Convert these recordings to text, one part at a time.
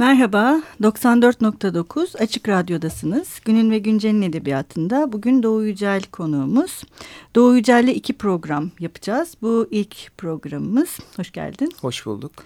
Merhaba, 94.9 Açık Radyo'dasınız. Günün ve Güncel'in edebiyatında bugün Doğu Yücel konuğumuz. Doğu Yücel'le iki program yapacağız. Bu ilk programımız. Hoş geldin. Hoş bulduk. Ee,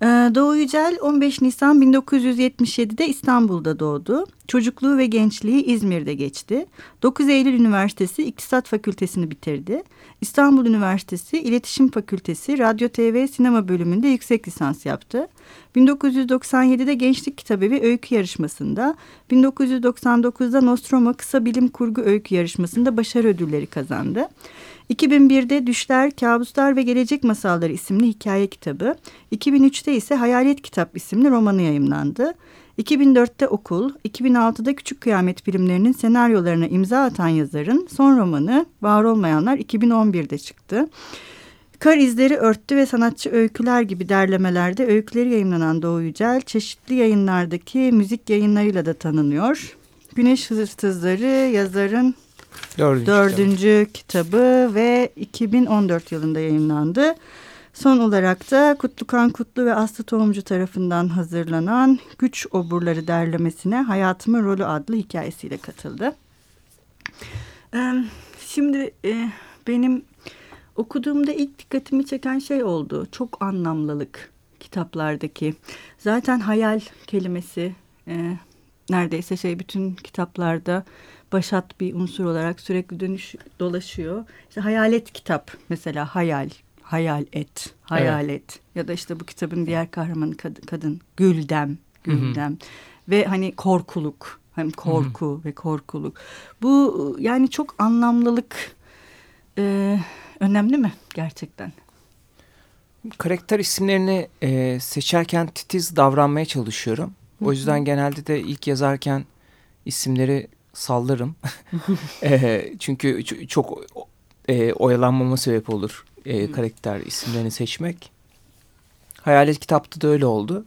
Doğu Yücel 15 Nisan 1977'de İstanbul'da doğdu. Çocukluğu ve gençliği İzmir'de geçti. 9 Eylül Üniversitesi İktisat Fakültesini bitirdi. İstanbul Üniversitesi İletişim Fakültesi Radyo TV Sinema bölümünde yüksek lisans yaptı. 1997'de Gençlik Kitabevi Öykü Yarışması'nda, 1999'da Nostromo Kısa Bilim Kurgu Öykü Yarışması'nda başarı ödülleri kazandı. 2001'de Düşler, Kabuslar ve Gelecek Masalları isimli hikaye kitabı, 2003'te ise Hayalet Kitap isimli romanı yayımlandı. 2004'te Okul, 2006'da Küçük Kıyamet filmlerinin senaryolarına imza atan yazarın son romanı Var Olmayanlar 2011'de çıktı. Kar izleri örttü ve sanatçı öyküler gibi derlemelerde öyküleri yayınlanan Doğu Yücel çeşitli yayınlardaki müzik yayınlarıyla da tanınıyor. Güneş Hırsızları yazarın dördüncü, dördüncü kitabı. kitabı ve 2014 yılında yayınlandı. Son olarak da Kutlukan Kutlu ve Aslı Tohumcu tarafından hazırlanan Güç Oburları derlemesine Hayatımın Rolü adlı hikayesiyle katıldı. Şimdi benim okuduğumda ilk dikkatimi çeken şey oldu. Çok anlamlılık kitaplardaki. Zaten hayal kelimesi neredeyse şey bütün kitaplarda başat bir unsur olarak sürekli dönüş dolaşıyor. İşte hayalet kitap mesela hayal hayal et, hayal evet. et. Ya da işte bu kitabın diğer kahramanı kadın, kadın Güldem, Güldem. Hı hı. Ve hani korkuluk, hem korku hı hı. ve korkuluk. Bu yani çok anlamlılık e, önemli mi gerçekten? Karakter isimlerini e, seçerken titiz davranmaya çalışıyorum. O yüzden genelde de ilk yazarken isimleri sallarım. e, çünkü çok e, oyalanmama sebep olur e, karakter isimlerini seçmek. Hayalet kitapta da öyle oldu.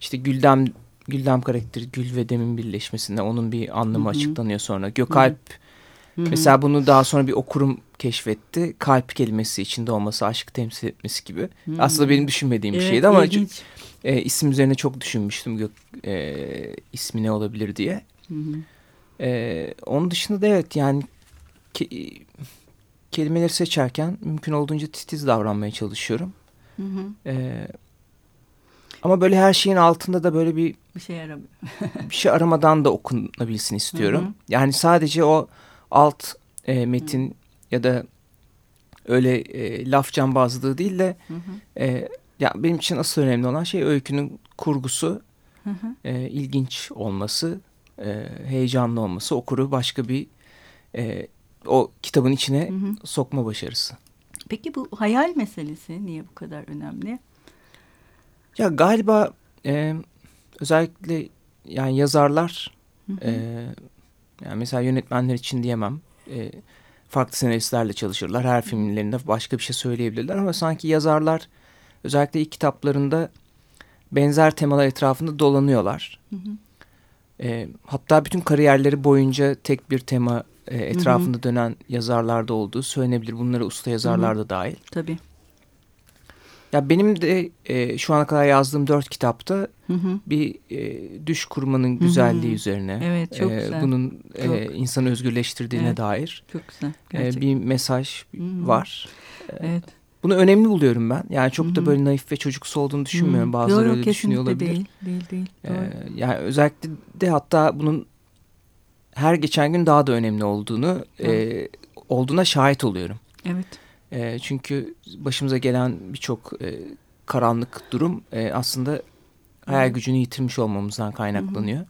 İşte Güldem Güldem karakteri Gül ve Dem'in birleşmesinde onun bir anlamı açıklanıyor sonra. Gökalp Hı -hı. mesela bunu daha sonra bir okurum keşfetti. Kalp kelimesi içinde olması, aşkı temsil etmesi gibi. Hı -hı. Aslında benim düşünmediğim evet, bir şeydi ama e, isim üzerine çok düşünmüştüm gök, e, ismi ne olabilir diye. E, onun dışında da evet yani ki, kelimeleri seçerken mümkün olduğunca titiz davranmaya çalışıyorum. Hı hı. Ee, ama böyle her şeyin altında da böyle bir bir şey aramıyor. bir şey aramadan da okunabilsin istiyorum. Hı hı. Yani sadece o alt e, metin hı. ya da öyle e, laf cambazlığı değil de hı hı. E, ya benim için asıl önemli olan şey öykünün kurgusu, hı hı. E, ilginç olması, e, heyecanlı olması, okuru başka bir e, o kitabın içine hı hı. sokma başarısı. Peki bu hayal meselesi niye bu kadar önemli? Ya galiba e, özellikle yani yazarlar hı hı. E, yani mesela yönetmenler için diyemem. E, farklı senaristlerle çalışırlar. Her filmlerinde başka bir şey söyleyebilirler ama sanki yazarlar özellikle ilk kitaplarında benzer temalar etrafında dolanıyorlar. Hı hı. E, hatta bütün kariyerleri boyunca tek bir tema e, etrafında hı hı. dönen yazarlarda olduğu söylenebilir. Bunlara usta yazarlar da dahil. Tabii. Ya benim de e, şu ana kadar yazdığım dört kitapta hı hı. bir e, düş kurmanın güzelliği hı hı. üzerine. Evet çok e, güzel. Bunun e, çok. E, insanı özgürleştirdiğine evet. dair. Çok güzel. E, bir mesaj hı hı. var. E, evet. Bunu önemli buluyorum ben. Yani çok Hı -hı. da böyle naif ve çocuksu olduğunu düşünmüyorum. Hı -hı. Bazıları Yok, öyle düşünüyor olabilir. Değil, değil, değil. Ee, yani özellikle de hatta bunun her geçen gün daha da önemli olduğunu e, olduğuna şahit oluyorum. Evet. E, çünkü başımıza gelen birçok e, karanlık durum e, aslında hayal gücünü yitirmiş olmamızdan kaynaklanıyor.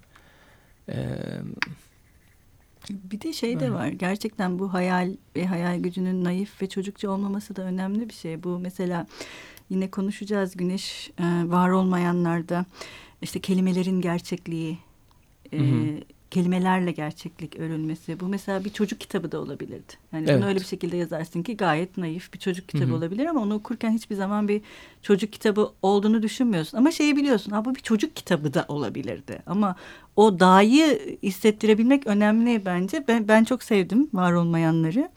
Hı hı. E, bir de şey de var. Gerçekten bu hayal ve hayal gücünün naif ve çocukça olmaması da önemli bir şey. Bu mesela yine konuşacağız Güneş e, var olmayanlarda işte kelimelerin gerçekliği e, hı hı kelimelerle gerçeklik örülmesi. Bu mesela bir çocuk kitabı da olabilirdi. Yani evet. bunu öyle bir şekilde yazarsın ki gayet naif bir çocuk kitabı Hı -hı. olabilir ama onu okurken hiçbir zaman bir çocuk kitabı olduğunu düşünmüyorsun. Ama şeyi biliyorsun. Ha bu bir çocuk kitabı da olabilirdi. Ama o dahi hissettirebilmek önemli bence. Ben ben çok sevdim var olmayanları.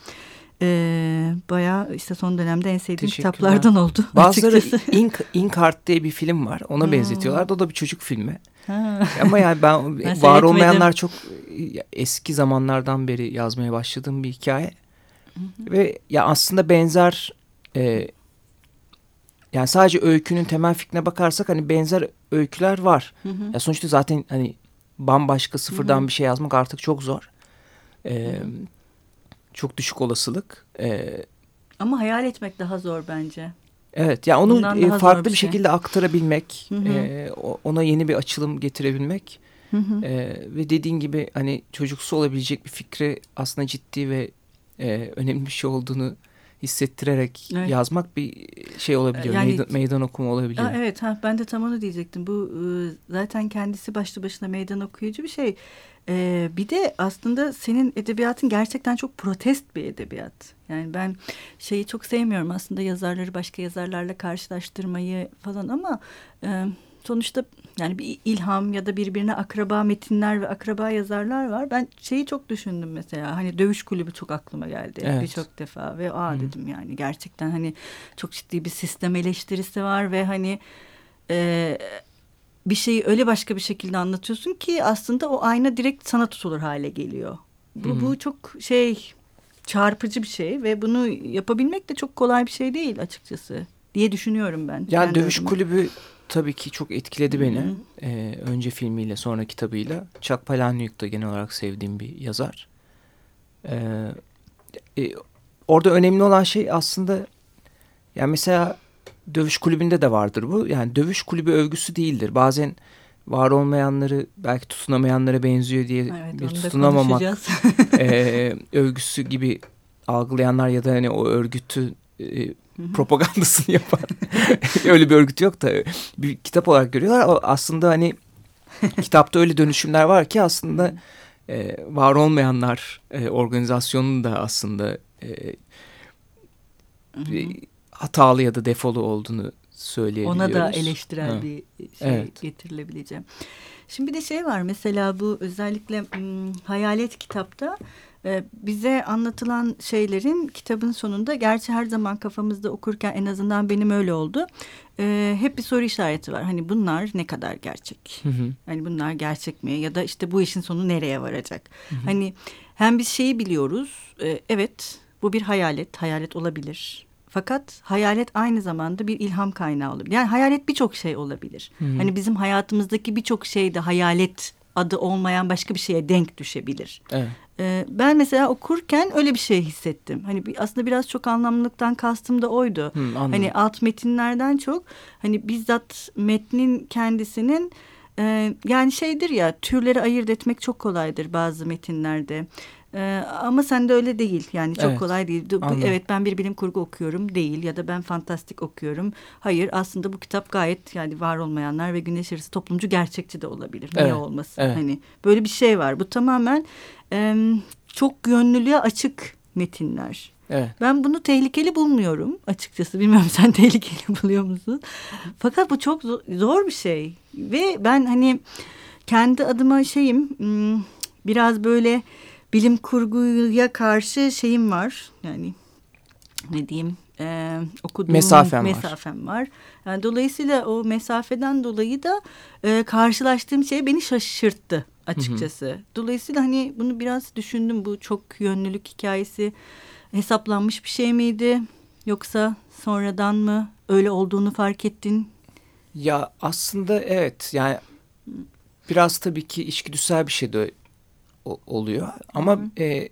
Ee, bayağı işte son dönemde en sevdiğim kitaplardan oldu. Bazıları Ink, Inkheart diye bir film var. Ona hmm. benzetiyorlar. O da bir çocuk filmi. Ha. Ama yani ben, ben var olmayanlar çok eski zamanlardan beri yazmaya başladığım bir hikaye. Hı hı. Ve ya aslında benzer e, yani sadece öykünün temel fikrine bakarsak hani benzer öyküler var. Hı hı. Ya sonuçta zaten hani bambaşka sıfırdan hı hı. bir şey yazmak artık çok zor. Ee, çok düşük olasılık. Ee, Ama hayal etmek daha zor bence. Evet ya onu e, farklı bir, bir şey. şekilde aktarabilmek, hı hı. E, ona yeni bir açılım getirebilmek hı hı. E, ve dediğin gibi hani çocuksu olabilecek bir fikri aslında ciddi ve e, önemli bir şey olduğunu hissettirerek evet. yazmak bir şey olabiliyor. Yani, meydan, meydan okuma olabiliyor. Aa, evet ha, ben de tam onu diyecektim. Bu ıı, zaten kendisi başlı başına meydan okuyucu bir şey. Ee, bir de aslında senin edebiyatın gerçekten çok protest bir edebiyat. Yani ben şeyi çok sevmiyorum aslında yazarları başka yazarlarla karşılaştırmayı falan ama... E, sonuçta yani bir ilham ya da birbirine akraba metinler ve akraba yazarlar var. Ben şeyi çok düşündüm mesela hani dövüş kulübü çok aklıma geldi evet. birçok defa ve aa Hı. dedim yani gerçekten hani çok ciddi bir sistem eleştirisi var ve hani e, bir şeyi öyle başka bir şekilde anlatıyorsun ki aslında o ayna direkt sana tutulur hale geliyor. Bu, Hı. bu çok şey çarpıcı bir şey ve bunu yapabilmek de çok kolay bir şey değil açıkçası diye düşünüyorum ben. Yani dövüş adıma. kulübü tabii ki çok etkiledi beni. Hı hı. Ee, önce filmiyle sonra kitabıyla. Chuck Palahniuk da genel olarak sevdiğim bir yazar. Ee, e, orada önemli olan şey aslında yani mesela dövüş kulübünde de vardır bu. Yani dövüş kulübü övgüsü değildir. Bazen var olmayanları belki tutunamayanlara benziyor diye evet, bir tutunamamak e, övgüsü gibi algılayanlar ya da hani o örgütü e, propagandasını yapan öyle bir örgüt yok da bir kitap olarak görüyorlar. Aslında hani kitapta öyle dönüşümler var ki aslında e, var olmayanlar e, organizasyonun da aslında e, bir hatalı ya da defolu olduğunu söyleyebiliyoruz. Ona da eleştirel ha. bir şey evet. getirilebileceğim. Şimdi bir de şey var mesela bu özellikle hayalet kitapta ee, bize anlatılan şeylerin kitabın sonunda gerçi her zaman kafamızda okurken en azından benim öyle oldu. Ee, hep bir soru işareti var. Hani bunlar ne kadar gerçek? Hı hı. Hani bunlar gerçek mi? Ya da işte bu işin sonu nereye varacak? Hı hı. Hani hem biz şeyi biliyoruz. E, evet bu bir hayalet. Hayalet olabilir. Fakat hayalet aynı zamanda bir ilham kaynağı olabilir. Yani hayalet birçok şey olabilir. Hı. Hani bizim hayatımızdaki birçok şey de hayalet adı olmayan başka bir şeye denk düşebilir. Evet. Ee, ben mesela okurken öyle bir şey hissettim. Hani aslında biraz çok anlamlılıktan kastım da oydu. Hı, hani alt metinlerden çok hani bizzat metnin kendisinin e, yani şeydir ya türleri ayırt etmek çok kolaydır bazı metinlerde. Ee, ama sende öyle değil yani çok evet, kolay değil. Anladım. Evet ben bir bilim kurgu okuyorum değil ya da ben fantastik okuyorum. Hayır aslında bu kitap gayet yani var olmayanlar ve güneş yarısı toplumcu gerçekçi de olabilir. Evet, Niye olmasın? Evet. Hani böyle bir şey var. Bu tamamen e, çok yönlülüğe açık metinler. Evet. Ben bunu tehlikeli bulmuyorum açıkçası. Bilmiyorum sen tehlikeli buluyor musun? Fakat bu çok zor bir şey. Ve ben hani kendi adıma şeyim hmm, biraz böyle bilim kurguya karşı şeyim var. Yani ne diyeyim e, okuduğum mesafem, mesafem var. var. Yani dolayısıyla o mesafeden dolayı da e, karşılaştığım şey beni şaşırttı açıkçası. Hı hı. Dolayısıyla hani bunu biraz düşündüm. Bu çok yönlülük hikayesi hesaplanmış bir şey miydi? Yoksa sonradan mı öyle olduğunu fark ettin? Ya aslında evet yani biraz tabii ki içgüdüsel bir şey de oluyor. Ama e,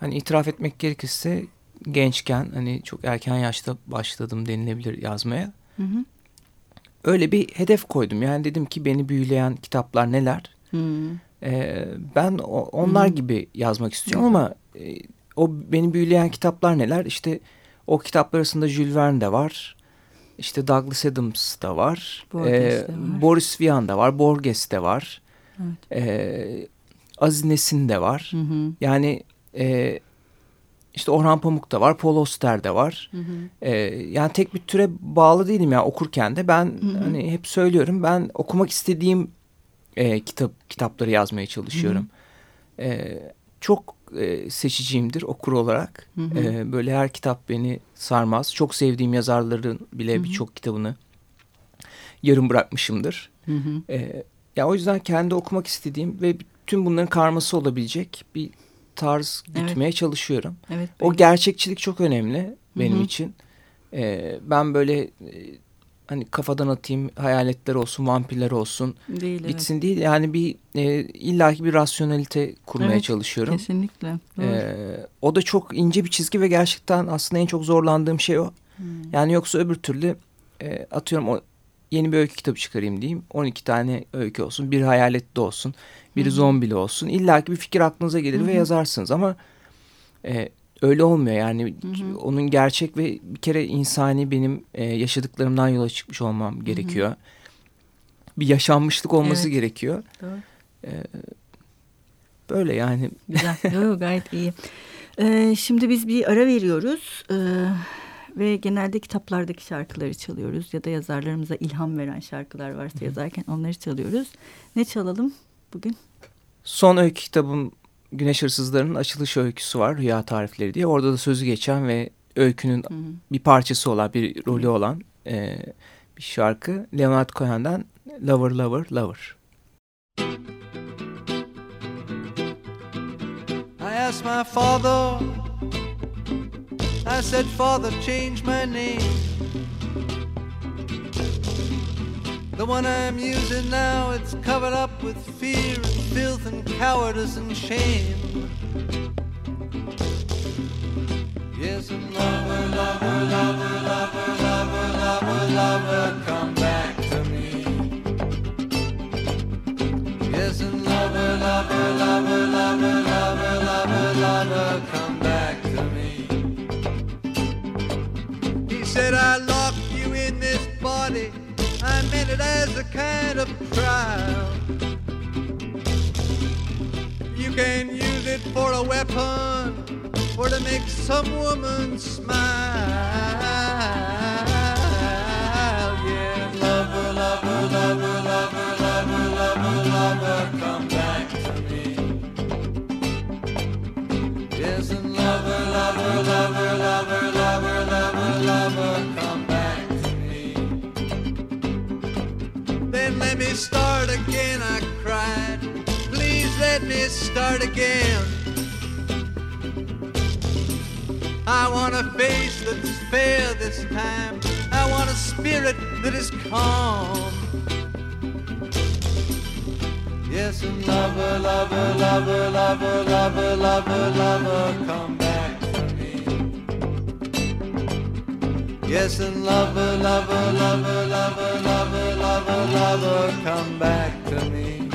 hani itiraf etmek gerekirse gençken hani çok erken yaşta başladım denilebilir yazmaya. Hı hı. Öyle bir hedef koydum. Yani dedim ki beni büyüleyen kitaplar neler? Hı. E, ben o, onlar hı. gibi yazmak istiyorum hı. ama e, o beni büyüleyen kitaplar neler? İşte o kitaplar arasında Jules Verne de var. İşte Douglas Adams da var. Borges ee, var. Boris Vian da var. Borges de var. Evet. Ee, Aziz Nesin de var. Hı hı. Yani e, işte Orhan Pamuk da var, Paul Auster de var. Hı hı. E, yani tek bir türe bağlı değilim ya okurken de. Ben hı hı. hani hep söylüyorum ben okumak istediğim e, kitap kitapları yazmaya çalışıyorum. Hı hı. E, çok e, seçiciyimdir okur olarak. Hı hı. E, böyle her kitap beni sarmaz. Çok sevdiğim yazarların bile birçok kitabını yarım bırakmışımdır. Hı hı. E, ya o yüzden kendi okumak istediğim ve tüm bunların karması olabilecek bir tarz gitmeye evet. çalışıyorum. Evet, o gerçekçilik çok önemli benim Hı -hı. için. Ee, ben böyle e, hani kafadan atayım hayaletler olsun, vampirler olsun değil, gitsin evet. değil. Yani bir e, illaki bir rasyonelite kurmaya evet, çalışıyorum. Kesinlikle. Ee, o da çok ince bir çizgi ve gerçekten aslında en çok zorlandığım şey o. Hmm. Yani yoksa öbür türlü e, atıyorum o yeni bir öykü kitabı çıkarayım diyeyim. 12 tane öykü olsun. Bir hayaletli olsun. Biri Hı -hı. zombili olsun. İlla ki bir fikir aklınıza gelir Hı -hı. ve yazarsınız ama e, öyle olmuyor. Yani Hı -hı. onun gerçek ve bir kere insani benim e, yaşadıklarımdan yola çıkmış olmam gerekiyor. Hı -hı. Bir yaşanmışlık olması evet. gerekiyor. Doğru. E, böyle yani. Güzel. Yok gayet iyi. Ee, şimdi biz bir ara veriyoruz. Ee, ve genelde kitaplardaki şarkıları çalıyoruz ya da yazarlarımıza ilham veren şarkılar varsa yazarken onları çalıyoruz. Ne çalalım bugün? Son öykü kitabım Güneş Hırsızları'nın açılış öyküsü var Rüya Tarifleri diye. Orada da sözü geçen ve öykünün Hı -hı. bir parçası olan, bir rolü olan e, bir şarkı. Leonard Cohen'den Lover, Lover, Lover. I asked my father I said, Father, change my name. The one I'm using now, it's covered up with fear and filth and cowardice and shame. Yes, and lover, lover, lover, lover, lover, lover, lover, come back to me. Yes, and lover, lover, lover, lover, lover, lover, lover, come back to me said I locked you in this body. I meant it as a kind of trial. You can use it for a weapon or to make some woman smile. Yeah, lover, lover, lover, lover, lover, lover, lover, come back to me. Yes, and lover, lover, lover, lover, start again, I cried. Please let me start again. I want a face that's fair this time. I want a spirit that is calm. Yes, and lover, lover, lover, lover, lover, lover, lover, come back Yes, and lover, lover, lover, lover, lover, lover, lover, come back to me.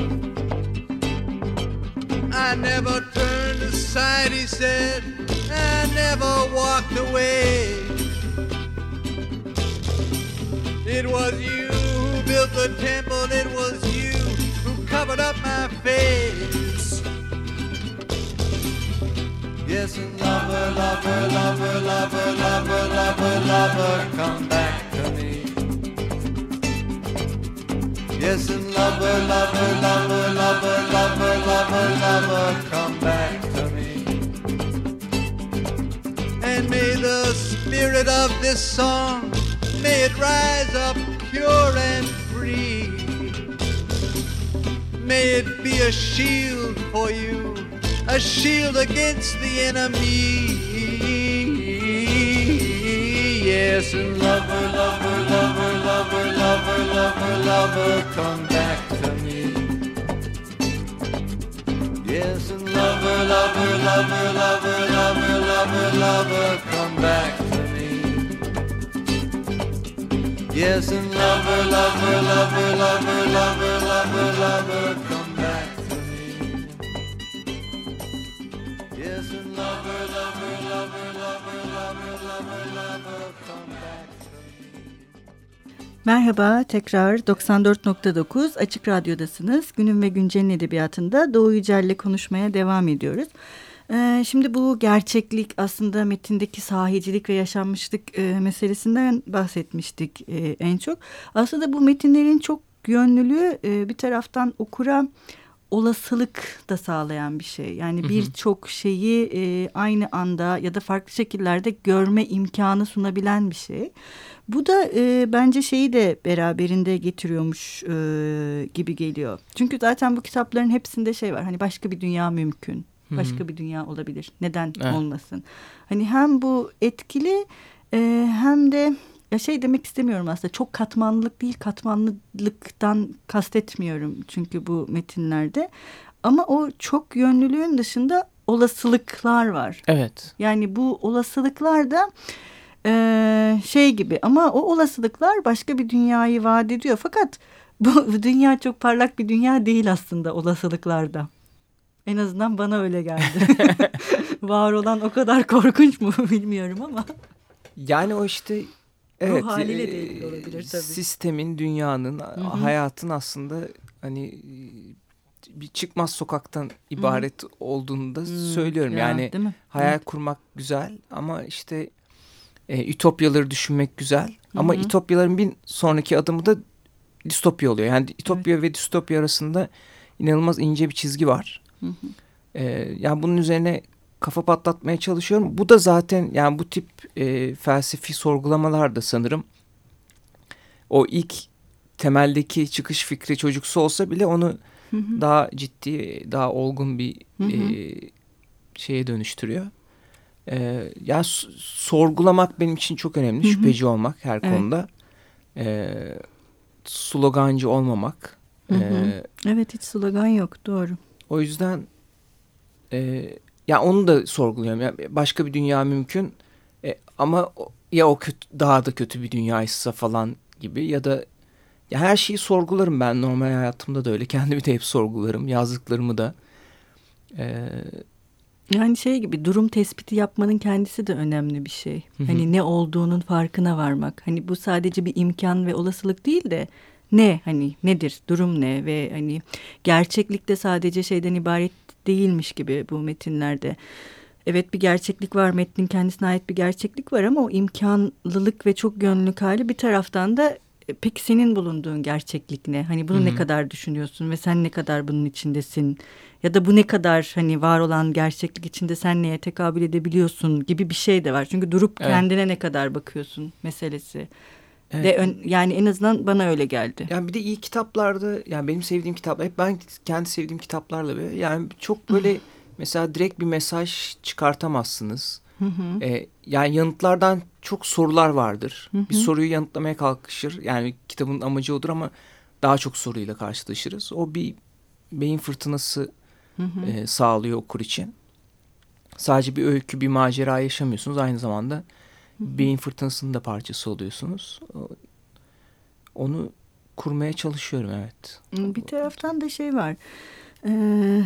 I never turned aside, he said. I never walked away. It was you who built the temple, it was you who covered up my face. Yes, and lover, lover, lover, lover, lover, lover, lover, come back to me. Yes, and lover, lover, lover, lover, lover, lover, lover, come back to me. And may the spirit of this song, may it rise up pure and free. May it be a shield for you, a shield against the enemy. Yes, and lover, lover, lover, lover, lover, lover, lover, come back to me. Yes, and lover, lover, lover, lover, lover, lover, lover, come back to me. Yes, and lover, lover, lover, lover, lover, lover, lover, come Merhaba, tekrar 94.9 Açık Radyo'dasınız. Günün ve Güncel'in edebiyatında Doğu Yücel'le konuşmaya devam ediyoruz. Ee, şimdi bu gerçeklik aslında metindeki sahicilik ve yaşanmışlık e, meselesinden bahsetmiştik e, en çok. Aslında bu metinlerin çok yönlülüğü e, bir taraftan okura olasılık da sağlayan bir şey. Yani birçok şeyi e, aynı anda ya da farklı şekillerde görme imkanı sunabilen bir şey. Bu da e, bence şeyi de beraberinde getiriyormuş e, gibi geliyor. Çünkü zaten bu kitapların hepsinde şey var. Hani başka bir dünya mümkün. Başka bir dünya olabilir. Neden evet. olmasın? Hani hem bu etkili e, hem de ya şey demek istemiyorum aslında çok katmanlılık değil katmanlılıktan kastetmiyorum çünkü bu metinlerde ama o çok yönlülüğün dışında olasılıklar var. Evet. Yani bu olasılıklar da e, şey gibi ama o olasılıklar başka bir dünyayı vaat ediyor fakat bu dünya çok parlak bir dünya değil aslında olasılıklarda. En azından bana öyle geldi. Var olan o kadar korkunç mu bilmiyorum ama. Yani o işte evet, Ruh haliyle de ilgili olabilir tabii. Sistemin, dünyanın, Hı-hı. hayatın aslında hani bir çıkmaz sokaktan ibaret Hı-hı. olduğunu da hmm, söylüyorum. Ya, yani hayal Hı. kurmak güzel ama işte e, ütopyaları düşünmek güzel. Hı-hı. Ama ütopyaların bir sonraki adımı da distopya oluyor. Yani ütopya evet. ve distopya arasında inanılmaz ince bir çizgi var. Hı hı. Ee, yani bunun üzerine kafa patlatmaya çalışıyorum. Bu da zaten yani bu tip e, felsefi sorgulamalar da sanırım o ilk temeldeki çıkış fikri çocuksu olsa bile onu hı hı. daha ciddi, daha olgun bir hı hı. E, şeye dönüştürüyor. E, yani sorgulamak benim için çok önemli. Hı hı. Şüpheci olmak her evet. konuda. E, slogancı olmamak. Hı hı. E, evet hiç slogan yok doğru. O yüzden e, ya onu da sorguluyorum. Ya başka bir dünya mümkün e, ama ya o kötü, daha da kötü bir dünyaysa falan gibi ya da ya her şeyi sorgularım ben normal hayatımda da öyle. Kendimi de hep sorgularım. Yazdıklarımı da. Ee, yani şey gibi durum tespiti yapmanın kendisi de önemli bir şey. Hani ne olduğunun farkına varmak. Hani bu sadece bir imkan ve olasılık değil de ne hani nedir durum ne ve hani gerçeklikte sadece şeyden ibaret değilmiş gibi bu metinlerde. Evet bir gerçeklik var metnin kendisine ait bir gerçeklik var ama o imkanlılık ve çok gönüllülük hali bir taraftan da e, peki senin bulunduğun gerçeklik ne? Hani bunu Hı -hı. ne kadar düşünüyorsun ve sen ne kadar bunun içindesin? Ya da bu ne kadar hani var olan gerçeklik içinde sen neye tekabül edebiliyorsun gibi bir şey de var. Çünkü durup evet. kendine ne kadar bakıyorsun meselesi. Evet. De ön, yani en azından bana öyle geldi. Yani bir de iyi kitaplarda yani benim sevdiğim kitaplar hep ben kendi sevdiğim kitaplarla böyle yani çok böyle mesela direkt bir mesaj çıkartamazsınız. Hı hı. Ee, yani yanıtlardan çok sorular vardır. Hı hı. Bir soruyu yanıtlamaya kalkışır. Yani kitabın amacı odur ama daha çok soruyla karşılaşırız. O bir beyin fırtınası hı hı. E, sağlıyor okur için. Sadece bir öykü, bir macera yaşamıyorsunuz. Aynı zamanda beyin fırtınasının da parçası oluyorsunuz. Onu kurmaya çalışıyorum evet. Bir taraftan da şey var. Ee,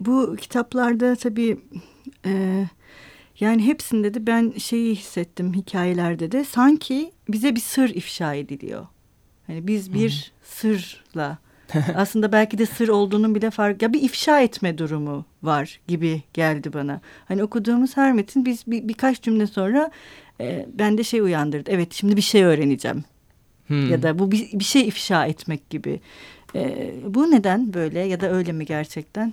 bu kitaplarda tabii e, yani hepsinde de ben şeyi hissettim hikayelerde de sanki bize bir sır ifşa ediliyor. Hani biz bir Hı. sırla aslında belki de sır olduğunun bile fark ya bir ifşa etme durumu var gibi geldi bana. Hani okuduğumuz her metin biz bir, birkaç cümle sonra e, bende şey uyandırdı. Evet şimdi bir şey öğreneceğim. Hmm. Ya da bu bir, bir şey ifşa etmek gibi. E, bu neden böyle ya da öyle mi gerçekten?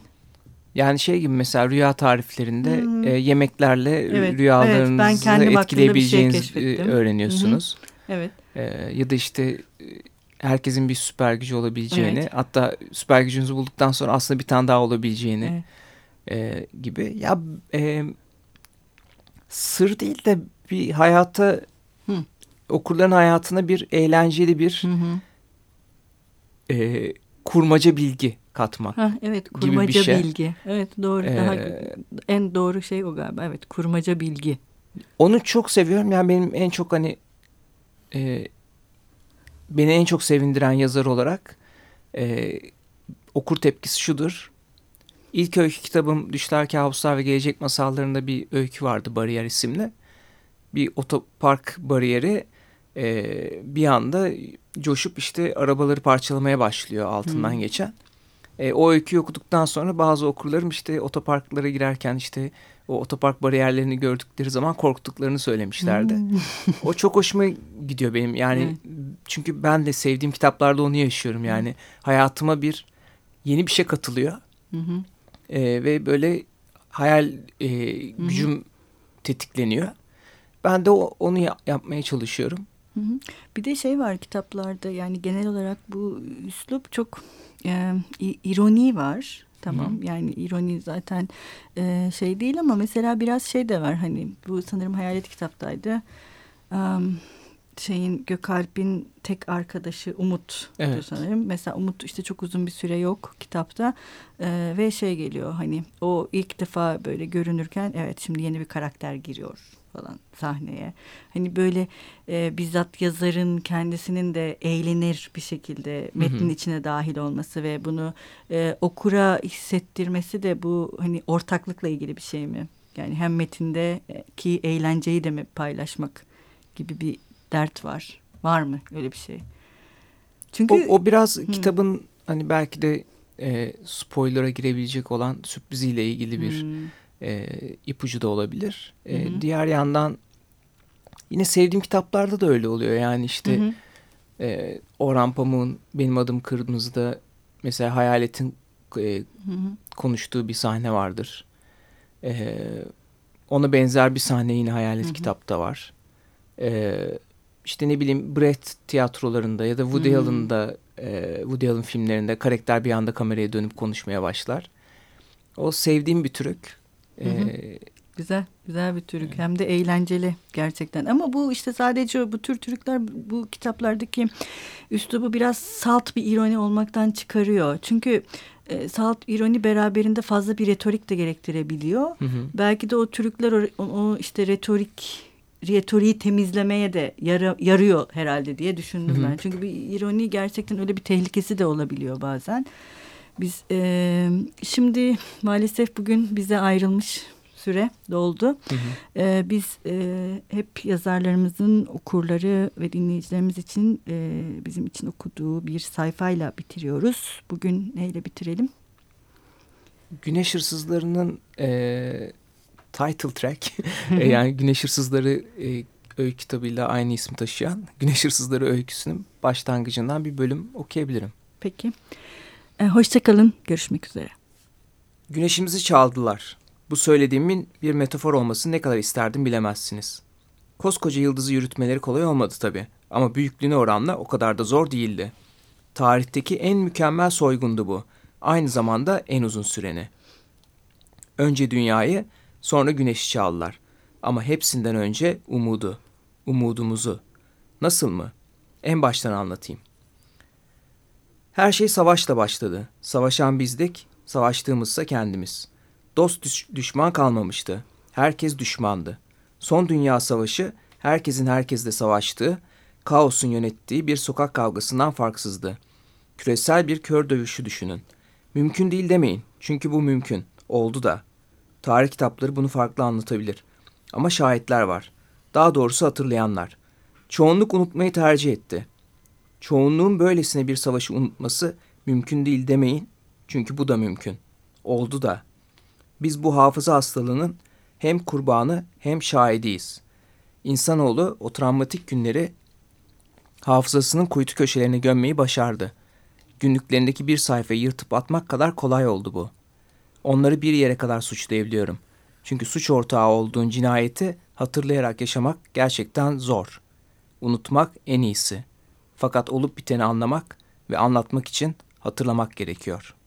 Yani şey gibi mesela rüya tariflerinde hmm. e, yemeklerle evet, rüyalarınızı evet, etkileyebileceğinizi şey öğreniyorsunuz. Hı Evet. E, ya da işte herkesin bir süper gücü olabileceğini evet. hatta süper gücünüzü bulduktan sonra aslında bir tane daha olabileceğini evet. e, gibi. Ya e, sır değil de bir hayata hı. okurların hayatına bir eğlenceli bir hı hı. E, kurmaca bilgi katmak. Ha, evet kurmaca gibi bir şey. bilgi. Evet doğru. Ee, Daha en doğru şey o galiba. Evet kurmaca bilgi. Onu çok seviyorum. Yani benim en çok hani e, beni en çok sevindiren yazar olarak e, okur tepkisi şudur. İlk öykü kitabım Düşler Kabuslar ve Gelecek Masallarında bir öykü vardı Bariyer isimli. Bir otopark bariyeri e, bir anda coşup işte arabaları parçalamaya başlıyor altından hmm. geçen. E, o öyküyü okuduktan sonra bazı okurlarım işte otoparklara girerken işte o otopark bariyerlerini gördükleri zaman korktuklarını söylemişlerdi. Hmm. o çok hoşuma gidiyor benim. Yani hmm. çünkü ben de sevdiğim kitaplarda onu yaşıyorum. Yani hmm. hayatıma bir yeni bir şey katılıyor. Hı hı. E, ve böyle hayal e, gücüm hı. tetikleniyor. Ben de o, onu yap, yapmaya çalışıyorum. Hı hı. Bir de şey var kitaplarda yani genel olarak bu üslup çok e, ironi var. Tamam Hı. yani ironi zaten e, şey değil ama mesela biraz şey de var hani bu sanırım hayalet kitaptaydı. Um, şeyin Gökalp'in tek arkadaşı Umut evet. sanırım. Mesela Umut işte çok uzun bir süre yok kitapta ee, ve şey geliyor hani o ilk defa böyle görünürken evet şimdi yeni bir karakter giriyor falan sahneye. Hani böyle e, bizzat yazarın kendisinin de eğlenir bir şekilde metnin içine dahil olması ve bunu e, okura hissettirmesi de bu hani ortaklıkla ilgili bir şey mi? Yani hem metinde e, eğlenceyi de mi paylaşmak gibi bir dert var. Var mı öyle bir şey? Çünkü o, o biraz hı. kitabın hani belki de e, spoiler'a girebilecek olan sürpriziyle ilgili bir hmm. E, ipucu da olabilir. E, diğer yandan yine sevdiğim kitaplarda da öyle oluyor. Yani işte hı E, Orhan Pamuk'un Benim Adım Kırmızı'da mesela Hayalet'in e, konuştuğu bir sahne vardır. E, ona benzer bir sahne yine Hayalet hı hı. kitapta var. E, işte ne bileyim Brett tiyatrolarında ya da Woody hmm. Allen'da e, Woody Allen filmlerinde karakter bir anda kameraya dönüp konuşmaya başlar. O sevdiğim bir türük. Hı hı. Ee, güzel, güzel bir türük. Evet. Hem de eğlenceli gerçekten. Ama bu işte sadece bu tür türükler bu kitaplardaki üslubu biraz salt bir ironi olmaktan çıkarıyor. Çünkü e, salt ironi beraberinde fazla bir retorik de gerektirebiliyor. Hı hı. Belki de o türükler o, o işte retorik retoriği temizlemeye de yara, yarıyor herhalde diye düşündüm Hı -hı. ben. Çünkü bir ironi gerçekten öyle bir tehlikesi de olabiliyor bazen. Biz e, şimdi maalesef bugün bize ayrılmış süre doldu. Hı hı. E, biz e, hep yazarlarımızın okurları ve dinleyicilerimiz için e, bizim için okuduğu bir sayfayla bitiriyoruz. Bugün neyle bitirelim? Güneş hırsızlarının e, title track e, yani Güneş Hırsızları e, öykü kitabıyla aynı ismi taşıyan Güneş Hırsızları öyküsünün başlangıcından bir bölüm okuyabilirim. Peki. E, Hoşçakalın. Görüşmek üzere. Güneşimizi çaldılar. Bu söylediğimin bir metafor olmasını ne kadar isterdim bilemezsiniz. Koskoca yıldızı yürütmeleri kolay olmadı tabii. Ama büyüklüğüne oranla o kadar da zor değildi. Tarihteki en mükemmel soygundu bu. Aynı zamanda en uzun süreni. Önce dünyayı, Sonra güneşi çaldılar. Ama hepsinden önce umudu, umudumuzu. Nasıl mı? En baştan anlatayım. Her şey savaşla başladı. Savaşan bizdik, savaştığımızsa kendimiz. Dost düş düşman kalmamıştı. Herkes düşmandı. Son Dünya Savaşı herkesin herkesle savaştığı, kaosun yönettiği bir sokak kavgasından farksızdı. Küresel bir kör dövüşü düşünün. Mümkün değil demeyin. Çünkü bu mümkün. Oldu da. Tarih kitapları bunu farklı anlatabilir. Ama şahitler var. Daha doğrusu hatırlayanlar. Çoğunluk unutmayı tercih etti. Çoğunluğun böylesine bir savaşı unutması mümkün değil demeyin. Çünkü bu da mümkün. Oldu da. Biz bu hafıza hastalığının hem kurbanı hem şahidiyiz. İnsanoğlu o travmatik günleri hafızasının kuytu köşelerine gömmeyi başardı. Günlüklerindeki bir sayfayı yırtıp atmak kadar kolay oldu bu.'' onları bir yere kadar suçlayabiliyorum. Çünkü suç ortağı olduğun cinayeti hatırlayarak yaşamak gerçekten zor. Unutmak en iyisi. Fakat olup biteni anlamak ve anlatmak için hatırlamak gerekiyor.''